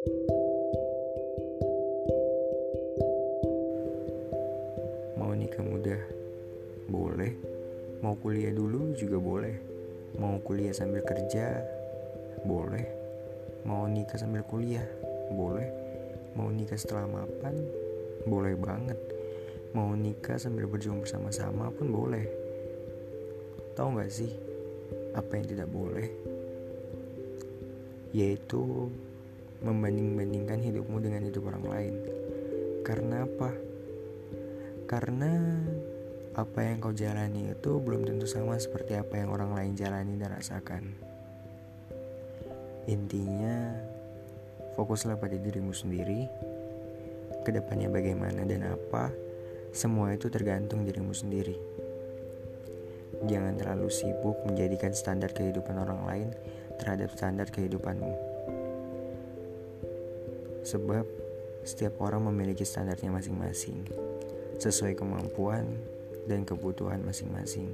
Mau nikah muda? Boleh. Mau kuliah dulu juga boleh. Mau kuliah sambil kerja? Boleh. Mau nikah sambil kuliah? Boleh. Mau nikah setelah mapan? Boleh banget. Mau nikah sambil berjuang bersama-sama pun boleh. Tahu gak sih apa yang tidak boleh? Yaitu membanding-bandingkan hidupmu dengan hidup orang lain. Karena apa? Karena apa yang kau jalani itu belum tentu sama seperti apa yang orang lain jalani dan rasakan. Intinya, fokuslah pada dirimu sendiri. Ke depannya bagaimana dan apa, semua itu tergantung dirimu sendiri. Jangan terlalu sibuk menjadikan standar kehidupan orang lain terhadap standar kehidupanmu. Sebab setiap orang memiliki standarnya masing-masing sesuai kemampuan dan kebutuhan masing-masing.